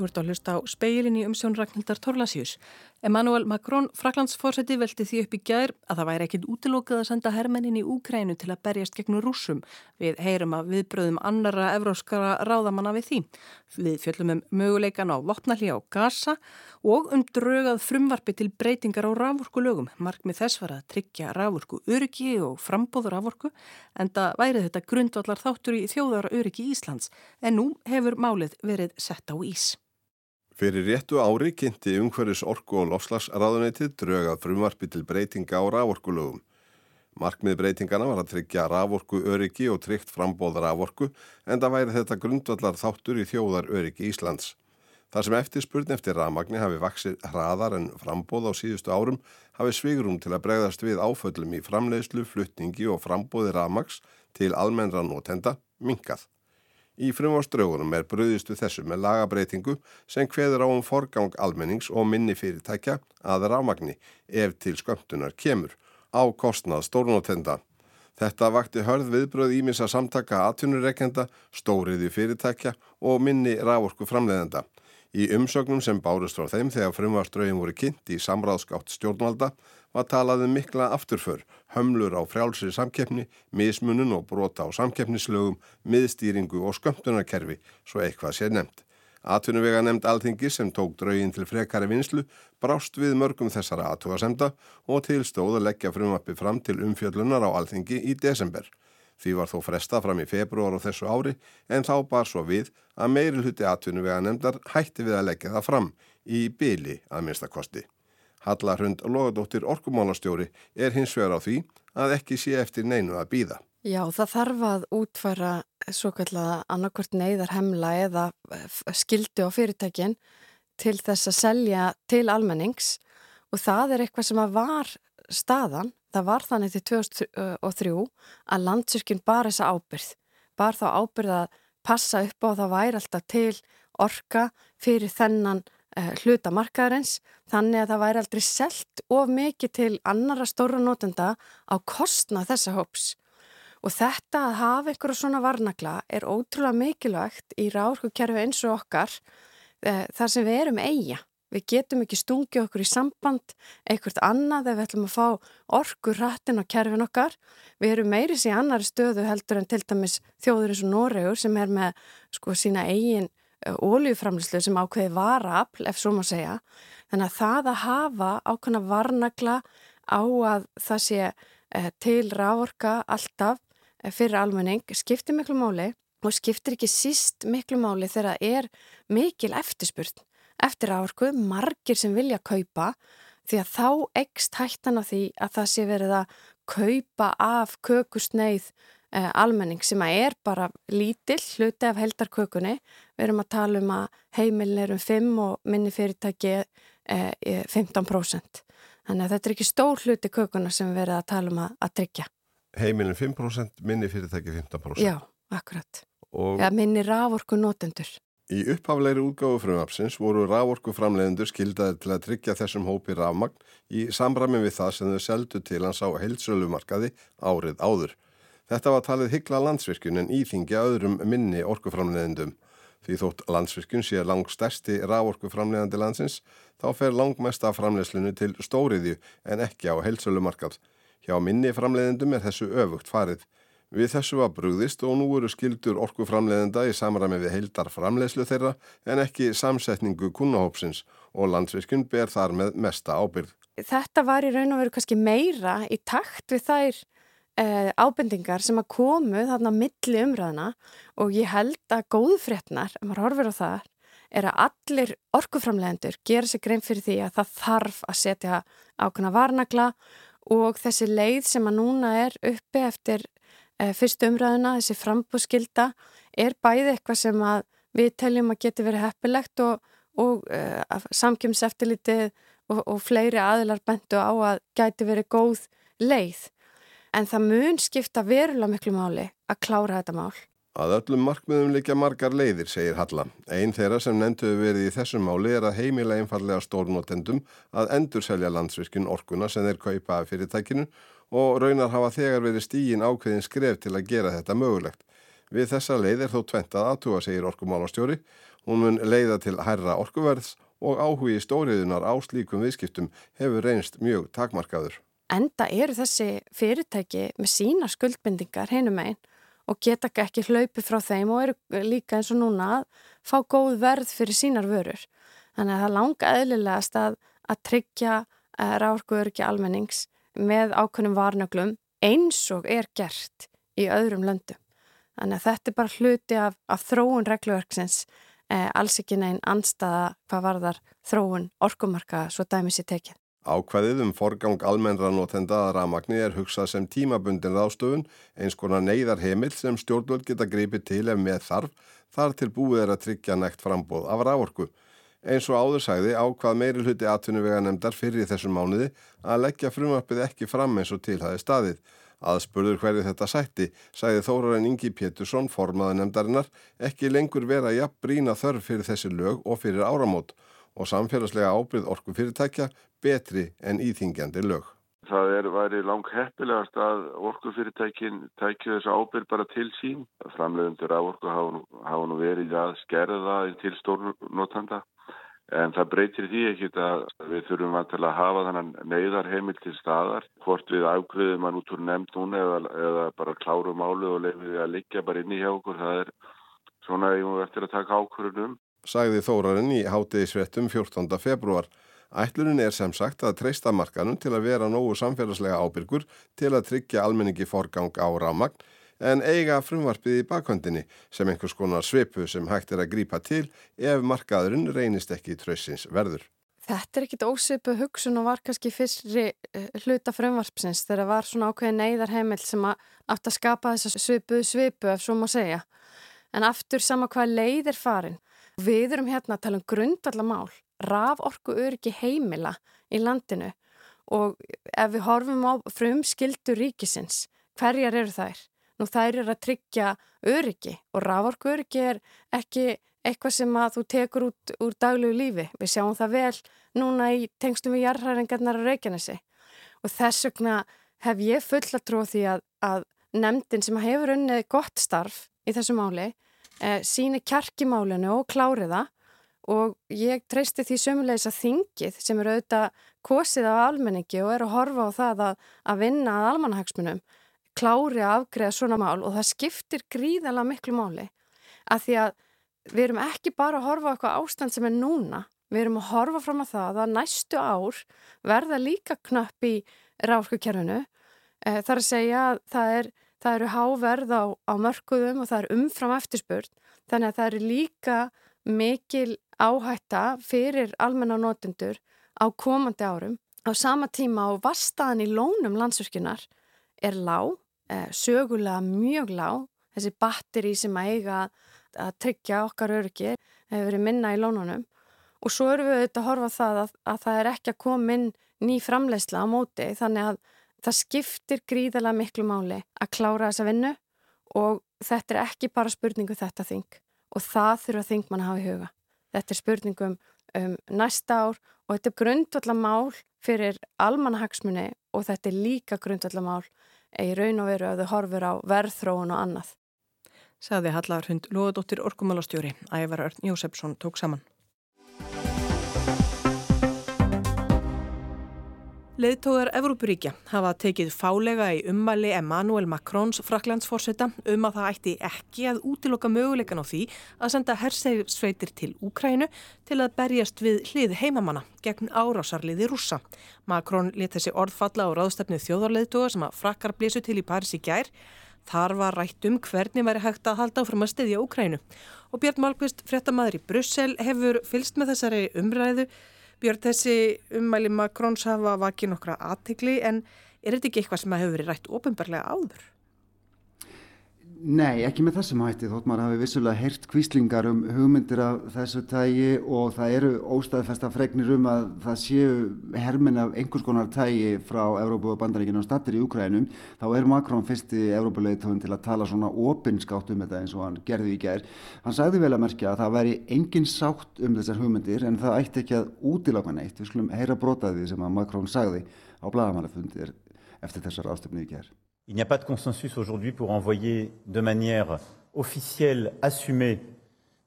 Þú ert að hlusta á speilin í umsjón Ragnhildar Torlasjús. Emmanuel Macron, fraklandsforseti, velti því upp í gær að það væri ekkit útilokað að senda hermennin í Úkrænu til að berjast gegn rúsum. Við heyrum að viðbröðum annara evróskara ráðamanna við því. Við fjöllum um möguleikan á vopnalli á Gaza og um draugað frumvarfi til breytingar á rávorku lögum. Markmið þess var að tryggja rávorku öryggi og frambóður rávorku en það væri þetta grundvallar þáttur í þjóðara öryggi Íslands en nú hefur málið verið sett á ís. Fyrir réttu ári kynnti umhverfis orku og lofslagsraðuneytið drögað frumvarpi til breytinga á rávorkulögum. Markmið breytingana var að tryggja rávorku öryggi og tryggt frambóð rávorku en það væri þetta grundvallar þáttur í þjóðar öryggi Íslands. Það sem eftirspurn eftir rámagni hafi vaksið hraðar en frambóð á síðustu árum hafi svigrum til að bregðast við áföllum í framleiðslu, flutningi og frambóði rámags til almennra notenda minkað. Í frumvarströgunum er bröðistu þessu með lagabreitingu sem hveður á um forgang almennings og minni fyrirtækja að rámagni ef til skömmtunar kemur á kostnað stórnótenda. Þetta vakti hörð viðbröð ímins að samtaka atvinnureikenda, stóriði fyrirtækja og minni rávorku framleiðenda. Í umsögnum sem bárust frá þeim þegar frumvarströgin voru kynnt í samráðskátt stjórnvalda var talað um mikla afturför, hömlur á frjálsri samkeppni, mismunun og brota á samkeppnislögum, miðstýringu og skömmtunarkerfi, svo eitthvað sé nefnt. Atvinnuvega nefnd alþingi sem tók draugin til frekari vinslu brást við mörgum þessara aðtúasemda og tilstóð að leggja frumappi fram til umfjöllunar á alþingi í desember. Því var þó fresta fram í februar og þessu ári en þá bar svo við að meiri hluti atvinnuvega nefndar hætti við að leggja það fram í byli að minnstakosti. Hallarhund Lóðadóttir orkumálastjóri er hins vegar á því að ekki sé eftir neinu að býða. Já, það þarf að útfæra svo kallega annarkvört neyðar hemla eða skildi á fyrirtækin til þess að selja til almennings og það er eitthvað sem að var staðan, það var þannig til 2003 að landsyrkjun bar þessa ábyrð, bar þá ábyrð að passa upp á það væri alltaf til orka fyrir þennan uh, hluta markaðarins þannig að það væri aldrei selt of mikið til annara stóra nótenda á kostna þessa hóps. Og þetta að hafa einhverja svona varnagla er ótrúlega mikilvægt í ráðskukerfi eins og okkar uh, þar sem við erum eiga. Við getum ekki stungið okkur í samband eitthvað annað ef við ætlum að fá orkur rættin á kerfin okkar. Við erum meiris í annari stöðu heldur en til dæmis þjóður eins og Noregur sem er með sko sína eigin óljuframlislu eh, sem ákveði varafl, ef svo má segja. Þannig að það að hafa ákveðna varnagla á að það sé eh, til rávorka alltaf eh, fyrir almenning skiptir miklu máli og skiptir ekki síst miklu máli þegar það er mikil eftirspurt eftir rávorku, margir sem vilja kaupa því að þá ekst hættan á því að það sé verið að kaupa af kökusneið eh, almenning sem að er bara lítill hluti af heldarkökunni. Við erum að tala um að heimilin er um 5 og minni fyrirtæki eh, 15%. Þannig að þetta er ekki stór hluti kökuna sem við erum að tala um að, að tryggja. Heimilin 5%, minni fyrirtæki 15%? Já, akkurat. Og... Ja, minni raforku notendur. Í upphafleiri útgáfu frumapsins voru rávorku framleiðendur skildaði til að tryggja þessum hópi rafmagn í samræmi við það sem þau seldu til hans á heilsölumarkaði árið áður. Þetta var talið hyggla landsvirkjun en íþingja öðrum minni orkuframleðendum. Því þótt landsvirkjun sé lang stærsti ráorkuframleðandi landsins, þá fer langmest af framleðslinu til stóriðju en ekki á heilsölumarkað. Hjá minni framleðendum er þessu öfugt farið. Við þessu var brúðist og nú eru skildur orkuframleðenda í samræmi við heildar framleðslu þeirra en ekki samsetningu kunnahópsins og landsvirkjun ber þar með mesta ábyrð. Þetta var í raun og veru kannski meira í takt við þær uh, ábendingar sem að komu þarna milli umræðina og ég held að góðfrétnar, ef maður horfir á það, er að allir orkuframlegendur gera sig grein fyrir því að það þarf að setja ákveðna varnagla og þessi leið sem að núna er uppi eftir uh, fyrstu umræðina, þessi frambúskilda, er bæði eitthvað sem að við teljum að geti verið heppilegt og, og uh, samkjömseftilitið og, og fleiri aðilar bentu á að gæti verið góð leið en það mun skipta verulega miklu máli að klára þetta mál. Að öllum markmiðum líka margar leiðir, segir Halla. Einn þeirra sem nefnduðu verið í þessum máli er að heimila einfallega stórnotendum að endurselja landsvirkjun orkuna sem þeir kaupa af fyrirtækinu og raunar hafa þegar verið stígin ákveðin skref til að gera þetta mögulegt. Við þessa leið er þó tventað aðtuga, segir orkumálastjóri. Hún mun leiða til hærra orkuverðs og áhugi stóriðunar á slíkum viðskiptum hefur reynst mjög takmarkaður. Enda eru þessi fyrirtæki með sína skuldbindingar heinum einn og geta ekki hlaupi frá þeim og eru líka eins og núna að fá góð verð fyrir sínar vörur. Þannig að það langa eðlilegast að, að tryggja uh, ráðurkuðurki almennings með ákveðnum varnöglum eins og er gert í öðrum löndum. Þannig að þetta er bara hluti af, af þróun regluverksins, eh, alls ekki neinn anstaða hvað varðar þróun orkumarka svo dæmis í tekið. Ákvæðið um forgang almennra notenda að ramagni er hugsað sem tímabundin ráðstöfun, eins konar neyðar heimil sem stjórnvöld geta greipið til ef með þarf, þar til búið er að tryggja nægt frambóð af rávorku. Eins og áður sagði ákvað meiri hluti atvinnuvega nefndar fyrir þessum mánuði að leggja frumvarpið ekki fram eins og til hafi staðið. Aðspurður hverju þetta sætti, sagði Þórarinn Ingi Pétursson, formaði nefndarinnar, ekki lengur vera jafn brína þörf fyrir þessi lög og fyrir áramót og samfélagslega ábyrð orku fyrirtækja betri en íþingjandi lög. Það er væri lang heppilegast að orkufyrirtækin tækju þessu ábyrg bara til sín. Framleiðundur af orku hafa, hafa nú verið að skerða til stórnotanda en það breytir því ekkit að við þurfum að hafa þannan neyðar heimil til staðar. Hvort við ákveðum að út úr nefnd núna eða, eða bara klárum álu og lefum við að liggja bara inn í hjá okkur. Það er svona að ég múi eftir að taka ákvörðunum sagði Þórarinn í hátegisvettum 14. februar. Ætlurinn er sem sagt að treysta markanum til að vera nógu samfélagslega ábyrgur til að tryggja almenningi forgang á rámagn en eiga frumvarpið í bakhöndinni sem einhvers konar svipu sem hægt er að grípa til ef markaðurinn reynist ekki trössins verður. Þetta er ekkit ósvipu hugsun og var kannski fyrri eh, hluta frumvarpsins þegar var svona ákveði neyðarheimil sem átt að skapa þessa svipu svipu ef svo má segja. En aftur sama hvað leið er farin Við erum hérna að tala um grundvallamál, raf orku öryggi heimila í landinu og ef við horfum á frumskildu ríkisins, hverjar eru þær? Nú þær eru að tryggja öryggi og raf orku öryggi er ekki eitthvað sem að þú tekur út úr daglegu lífi. Við sjáum það vel núna í tengstum við jarðhæringarnar á Reykjanesi og þess vegna hef ég full að trú því að, að nefndin sem hefur unnið gott starf í þessu máli eh, síni kjarkimálinu og kláriða og ég treysti því sömulegis að þingið sem eru auðvitað kosið af almenningi og eru að horfa á það að, að vinna að almannahagsmunum klári að afgreða svona mál og það skiptir gríðala miklu máli. Að því að við erum ekki bara að horfa á eitthvað ástand sem er núna við erum að horfa fram að það að næstu ár verða líka knöpp í ráðskukerfinu eh, þar að segja að það er það eru háverð á, á mörkuðum og það er umfram eftirspurt þannig að það eru líka mikil áhætta fyrir almenna á komandi árum. Á sama tíma á vastaðan í lónum landsverkinar er lág, eh, sögulega mjög lág. Þessi batteri sem að eiga að tryggja okkar örgir hefur verið minna í lónunum. Og svo eru við auðvitað að horfa það að, að það er ekki að koma inn ný framleysla á móti. Þannig að það skiptir gríðala miklu máli að klára þessa vinnu. Og þetta er ekki bara spurningu þetta þing og það þurfa þingmann að hafa í huga. Þetta er spurningum um næsta ár og þetta er grundvallamál fyrir almannahagsmunni og þetta er líka grundvallamál í raun og veru að þau horfur á verðþróun og annað. Saði Hallar Hund Lóðadóttir Orkumálastjóri, Ævar Örn Jósefsson tók saman. Leðtóðar Evrópuríkja hafa tekið fálega í ummæli Emmanuel Macrons fraklandsforsetta um að það ætti ekki að útiloka möguleikan á því að senda hersegsveitir til Úkrænu til að berjast við hlið heimamanna gegn árásarliði rússa. Macron let þessi orðfalla á ráðstefnu þjóðarleðtóða sem að frakkar blésu til í Paris í gær. Þar var rætt um hvernig væri hægt að halda áfram að styðja Úkrænu. Og Björn Malmqvist, fréttamaður í Brussel, hefur fylst með þessari umræðu Björn, þessi ummæli Makrons hafa vakið nokkra aðtikli en er þetta ekki eitthvað sem hefur verið rætt ofinbarlega áður? Nei, ekki með þessum hætti þótt maður hafi vissulega heyrt kvíslingar um hugmyndir af þessu tægi og það eru óstæðfesta fregnir um að það séu hermin af einhvers konar tægi frá Európa og bandaríkinu og statir í Ukrænum þá er Makrón fyrsti Európa-leitóðin til að tala svona opinskátt um þetta eins og hann gerði í gerð. Hann sagði vel að merkja að það væri engin sátt um þessar hugmyndir en það ætti ekki að útilaka neitt. Við skulum heyra brotaði sem að Makrón sagði á bladamannafundir eftir þessar ástöfni í gerð. Il n'y a pas de consensus aujourd'hui pour envoyer de manière officielle assumée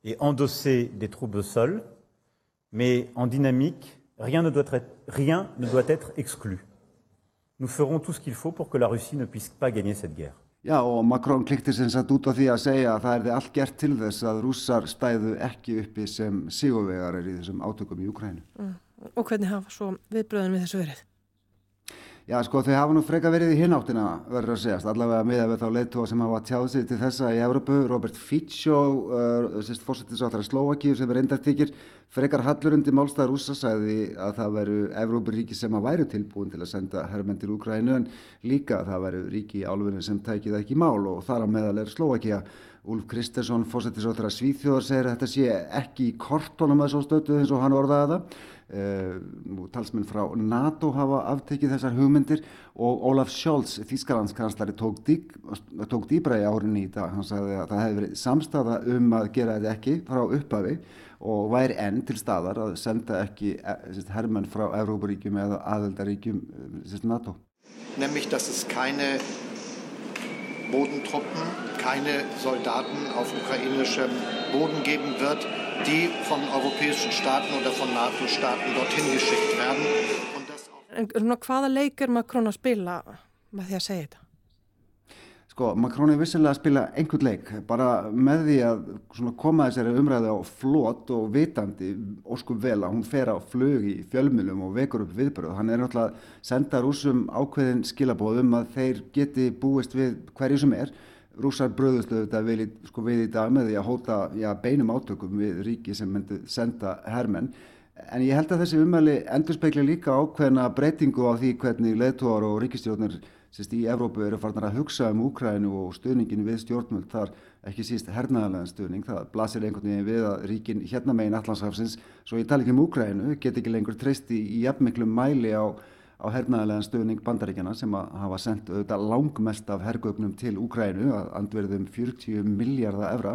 et endossée des troupes au sol, mais en dynamique, rien ne doit être, rien ne doit être exclu. Nous ferons tout ce qu'il faut pour que la Russie ne puisse pas gagner cette guerre. Já og Macron klikti sem sagt út á því að segja að það erði allt gert til þess að rússar stæðu ekki uppi sem sigurvegar er í þessum átökum í Ukrænu. Mm. Og hvernig hafa svo viðbröðin við þessu verið? Já, sko, þau hafa nú freka verið í hináttina, verður að segjast, allavega miða við þá leittóa sem hafa tjáð sig til þessa í Európu, Robert Fico, uh, fórsettisáttara Slovakíu sem er reyndartíkir, frekar hallurundi málstæðar úsa sagði að það veru Európuríki sem að væru tilbúin til að senda herrmenn til Úkrænu en líka að það veru ríki í álfunni sem tækið ekki mál. Og þar á meðal er Slovakíu. Úlf Kristesson, fórsettisáttara Svíþjóðar, segir að þetta sé ekki í kortónum að svo stötu eins og hann orðaði það Uh, talsmenn frá NATO hafa aftekið þessar hugmyndir og Olaf Scholz, Þískalandskanslari tók, dýk, tók dýbra í árinni í dag. Hann sagði að það hefði verið samstafa um að gera þetta ekki frá upphafi og væri enn til staðar að senda ekki eh, herrmenn frá Európaríkjum eða aðeldaríkjum eh, NATO. Nämlich, dass es keine Bodentruppen, keine Soldaten auf ukrainischem Boden geben wird die von europäischen Staaten oder von NATO-Staaten dorthin geschickt werden. En svona, hvaða leik er Macron að spila með því að segja þetta? Sko, Macron er vissilega að spila einhvern leik, bara með því að koma þessari umræði á flott og vitandi óskum vel að hún fer á flög í fjölmjölum og vekur upp viðbröð. Hann er náttúrulega að senda rúsum ákveðin skilabóðum að þeir geti búist við hverju sem er rússar bröðuslu þetta við, sko, við í dag með því að hóta já, beinum átökum við ríki sem myndi senda hermenn. En ég held að þessi umæli endur speikla líka ákveðna breytingu á því hvernig leðtúar og ríkistjórnir sérst, í Evrópu eru farnar að hugsa um Úkrænu og stuðningin við stjórnmöld þar ekki síst hernaðarlega stuðning. Það blasir einhvern veginn við að ríkin hérna megin Allandshafsins, svo ég tala ekki um Úkrænu get ekki lengur treysti í jafnmiklu mæli á á hernaðarlegan stöðning bandaríkjana sem að hafa sendt auðvitað langmest af hergögnum til Úkrænu að andverðum 40 miljardar evra.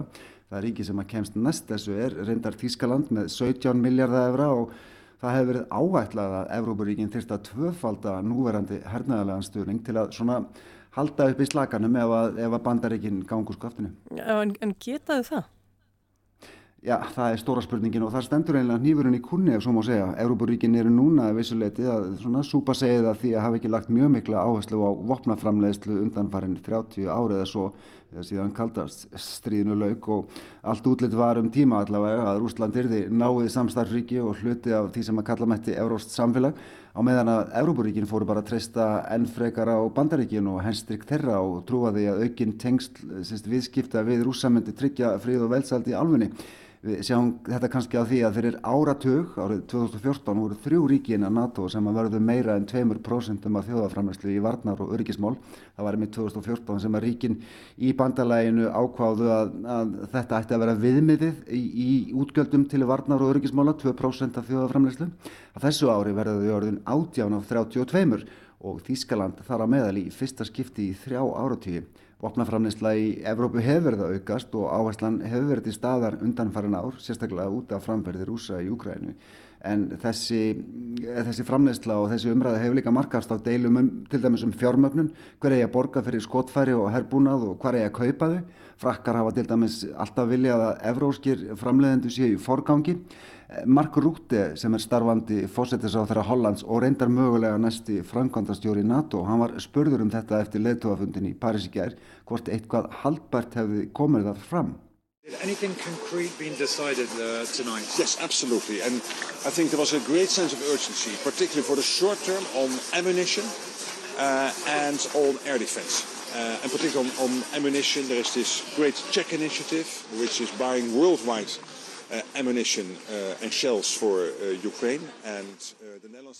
Það er ríki sem að kemst næst þessu er reyndar Þískaland með 17 miljardar evra og það hefur verið áætlað að Evrópuríkin þurft að tvöfalda núverandi hernaðarlegan stöðning til að svona halda upp í slaganum ef að, að bandaríkin gangur skaftinu. En, en getaðu það? Já, það er stóra spurningin og það stendur einlega nýfurinn í kunni ef svo má segja. Európaríkin eru núna vissuleiti að svona súpa segja það því að hafa ekki lagt mjög mikla áherslu á vopnaframleðslu undanfarinn 30 árið eða svo síðan kaldast stríðinu lauk og allt útlitt var um tíma allavega að Rúsland yrði náið samstarfríki og hluti af því sem að kalla mætti Euróst samfélag á meðan að Európaríkin fóru bara að treysta enn frekar á bandaríkin og henstryk þeirra og trúa því að aukinn tengst viðskipta við rússamöndi tryggja frið og velsald í alfunni. Við sjáum þetta kannski á því að fyrir áratug, árið 2014, voru þrjú ríkin að NATO sem að verðu meira en 2% af þjóðaframlæslu í varnar og öryggismál. Það var með 2014 sem að ríkin í bandalæginu ákváðu að, að þetta ætti að vera viðmiðið í, í útgjöldum til varnar og öryggismála, 2% af þjóðaframlæslu. Að þessu ári verðu þau orðin átján af 32 og Þískaland þar að meðal í fyrsta skipti í þrjá áratígi. Vopnaframleysla í Evrópu hefur verið að aukast og áherslan hefur verið til staðar undanfærin ár, sérstaklega út af framferði rúsa í Úkrænu. En þessi, þessi framleysla og þessi umræða hefur líka markast á deilum um, til dæmis um fjármögnun, hver er ég að borga fyrir skotfæri og herbúnað og hver er ég að kaupa þau. Frakkar hafa til dæmis alltaf viljað að evróskir framleiðendu séu í forgangi. Mark Rúte sem er starfandi fósettisáþara Hollands og reyndar mögulega næsti framkvæmdastjóri NATO, hann var spurður um þetta eftir leðtóafundin í Paris í gær, hvort eitthvað haldbært hefði komið það fram. Anything concrete being decided uh, tonight? Yes, absolutely. And I think there was a great sense of urgency, particularly for the short term on ammunition uh, and on air defense. Uh, and particularly on, on ammunition, there is this great Czech initiative, which is buying worldwide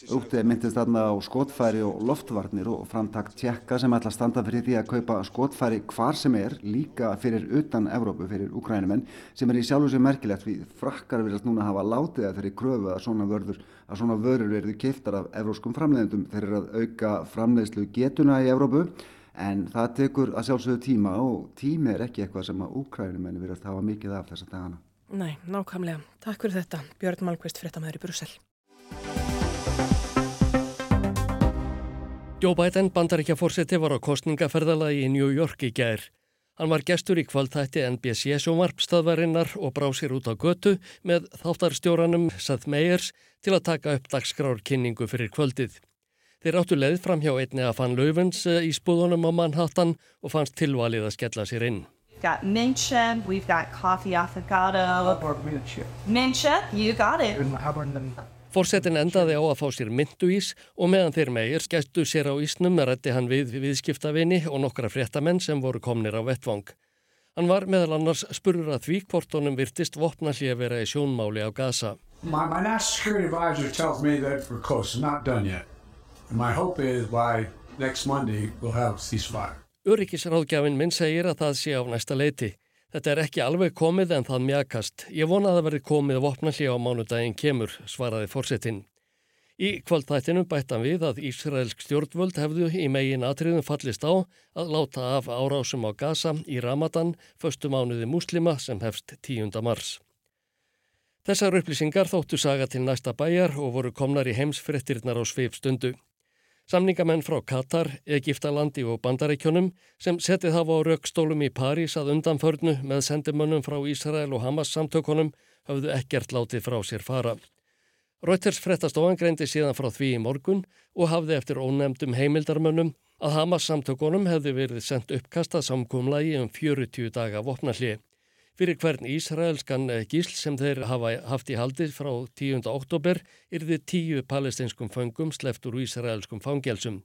Úttið myndist þarna á skotfæri og loftvarnir og framtakt tjekka sem ætla að standa fyrir því að kaupa skotfæri hvar sem er líka fyrir utan Evrópu, fyrir Ukrænumenn sem er í sjálfu sig merkilegt því frakkar viljast núna hafa látið að þeirri kröfu að svona vörður, að svona vörður verði kiftar af evróskum framleiðendum þeir eru að auka framleiðslu getuna í Evrópu en það tekur að sjálfsögðu tíma og tími er ekki eitthvað sem að Ukrænumenn viljast hafa mikið af þessa dagana. Nei, nákvæmlega. Takk fyrir þetta. Björn Malmqvist, fréttamaður í Brussel. Joe Biden, bandaríkja fórseti, var á kostningaferðalagi í New York í gær. Hann var gestur í kvöldþætti NBC sjómarpstöðvarinnar og brá sér út á götu með þáttarstjóranum Seth Meyers til að taka upp dagskrárkynningu fyrir kvöldið. Þeir áttu leið fram hjá einni að fann Lauvens eh, í spúðunum á Manhattan og fannst tilvalið að skella sér inn. Got mention, we've got coffee affogato. Mention, you got it. Fórsetin endaði á að fá sér mynduís og meðan þeir meir skættu sér á ísnum rætti hann við viðskiptavinni og nokkra fréttamenn sem voru komnir á vettvang. Hann var meðal annars spurur að því hvort honum virtist vopna hlið að vera í sjónmáli á Gaza. My, my national security advisor tells me that we're close, not done yet. And my hope is by next Monday we'll have ceasefire. Öryggisráðgjafin minn segir að það sé á næsta leiti. Þetta er ekki alveg komið en það mjakast. Ég vona að það verði komið vopnalli á mánudaginn kemur, svaraði fórsetin. Í kvöldþættinu bættan við að Ísraelsk stjórnvöld hefðu í megin atriðum fallist á að láta af árásum á Gaza í Ramadan, föstu mánuði muslima sem hefst 10. mars. Þessar upplýsingar þóttu saga til næsta bæjar og voru komnar í heimsfrettirnar á sveip stundu. Samningamenn frá Katar, Egiptalandi og Bandaríkjónum sem setið hafa á raukstólum í París að undanförnu með sendimönnum frá Ísrael og Hamas samtökunum hafðu ekkert látið frá sér fara. Reuters frettastofan greindi síðan frá því í morgun og hafði eftir ónemdum heimildarmönnum að Hamas samtökunum hefði verið sendt uppkastað samkumlagi um 40 daga vopnallið fyrir hvern Ísraelskan gísl sem þeir hafa haft í haldið frá 10. oktober yrði tíu palestinskum fangum sleft úr Ísraelskum fangelsum.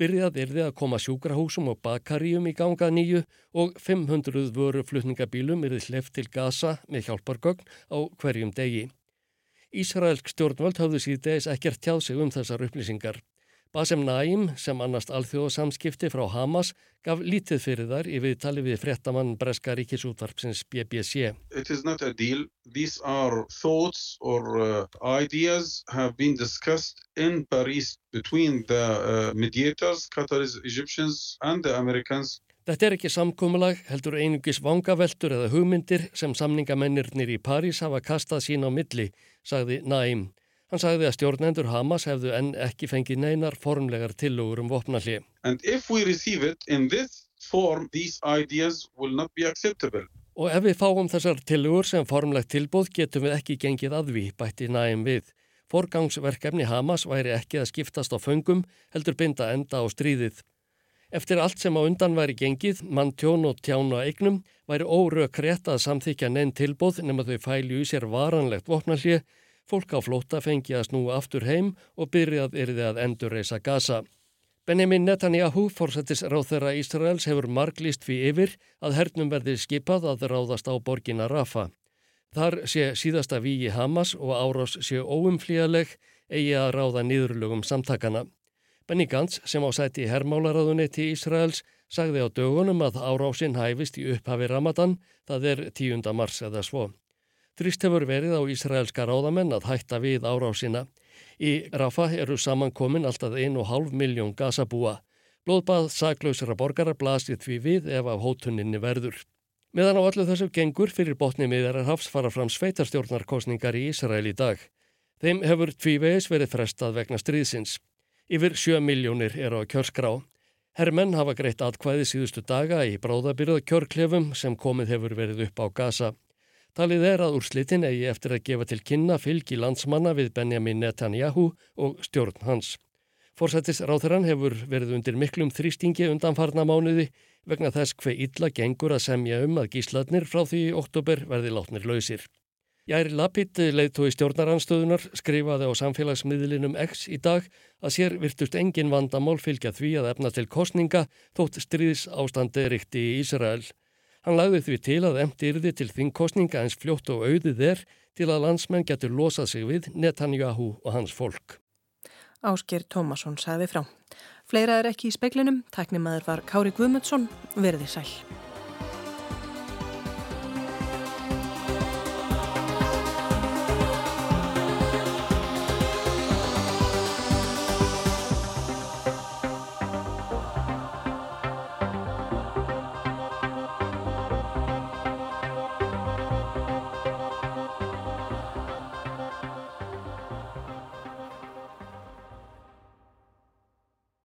Byrjað yrði að koma sjúkrahúsum og bakaríum í ganga nýju og 500 vöru flutningabílum yrði sleft til Gaza með hjálpargögn á hverjum degi. Ísraelsk stjórnvöld hafðu síðdeis ekkert tjáð sig um þessar upplýsingar. Basem Naim, sem annast alþjóðsamskipti frá Hamas, gaf lítið fyrir þar í viðtali við frettamann Breska ríkisútvarpsins BBC. It is not a deal. These are thoughts or uh, ideas have been discussed in Paris between the uh, mediators, Qataris, Egyptians and the Americans. Þetta er ekki samkómulag, heldur einugis vangaveltur eða hugmyndir sem samningamennirnir í París hafa kastað sín á milli, sagði Naim. Hann sagði að stjórnendur Hamas hefðu enn ekki fengið neinar formlegar tillögur um vopnalli. Form, Og ef við fáum þessar tillögur sem formlegt tilbúð getum við ekki gengið aðví, bætti næum við. Forgangsverkefni Hamas væri ekki að skiptast á föngum, heldur binda enda á stríðið. Eftir allt sem á undan væri gengið, mann tjón og tján og eignum, væri órök rétt að samþykja neinn tilbúð nema þau fælju í sér varanlegt vopnallið Fólk á flóta fengi að snúa aftur heim og byrjað yrði að endurreisa Gaza. Benjamin Netanyahu, fórsættis ráþeira Ísraels, hefur marglýst fyrir yfir að hernum verði skipað að ráðast á borgina Rafa. Þar sé síðasta vígi Hamas og árás sé óumflíðaleg eigi að ráða nýðurlugum samtakana. Benny Gantz, sem á sæti í herrmálaraðunetti Ísraels, sagði á dögunum að árásinn hæfist í upphafi Ramadan, það er 10. mars eða svo. Þrýst hefur verið á Ísraelska ráðamenn að hætta við árásina. Í Rafa eru samankomin alltaf 1,5 miljón gasabúa. Blóðbað saklausara borgara blasið því við ef af hótuninni verður. Meðan á allu þessu gengur fyrir botni miðarar hafs fara fram sveitarstjórnarkosningar í Ísrael í dag. Þeim hefur tvívegis verið frestað vegna stríðsins. Yfir 7 miljónir eru á kjörskrá. Hermenn hafa greitt atkvæði síðustu daga í bráðabyrða kjörklefum sem komið hefur verið upp á gasa. Talið er að úrslitin eigi eftir að gefa til kynna fylgi landsmanna við Benjamin Netanyahu og stjórn hans. Forsættis ráþurann hefur verið undir miklum þrýstingi undanfarna mánuði vegna þess hver illa gengur að semja um að gísladnir frá því í oktober verði látnir lausir. Jæri Lapid, leiðtói stjórnaranstöðunar, skrifaði á samfélagsmiðlinum X í dag að sér virtust engin vandamál fylgja því að efna til kostninga þótt stríðs ástandi ríkti í Ísrael. Hann lagði því til að emti yrði til þingkostninga eins fljótt og auðið er til að landsmenn getur losað sig við Netanyahu og hans fólk. Ásker Tómasson sagði frá. Fleira er ekki í speklinum, tæknimaður var Kári Guðmundsson, verði sæl.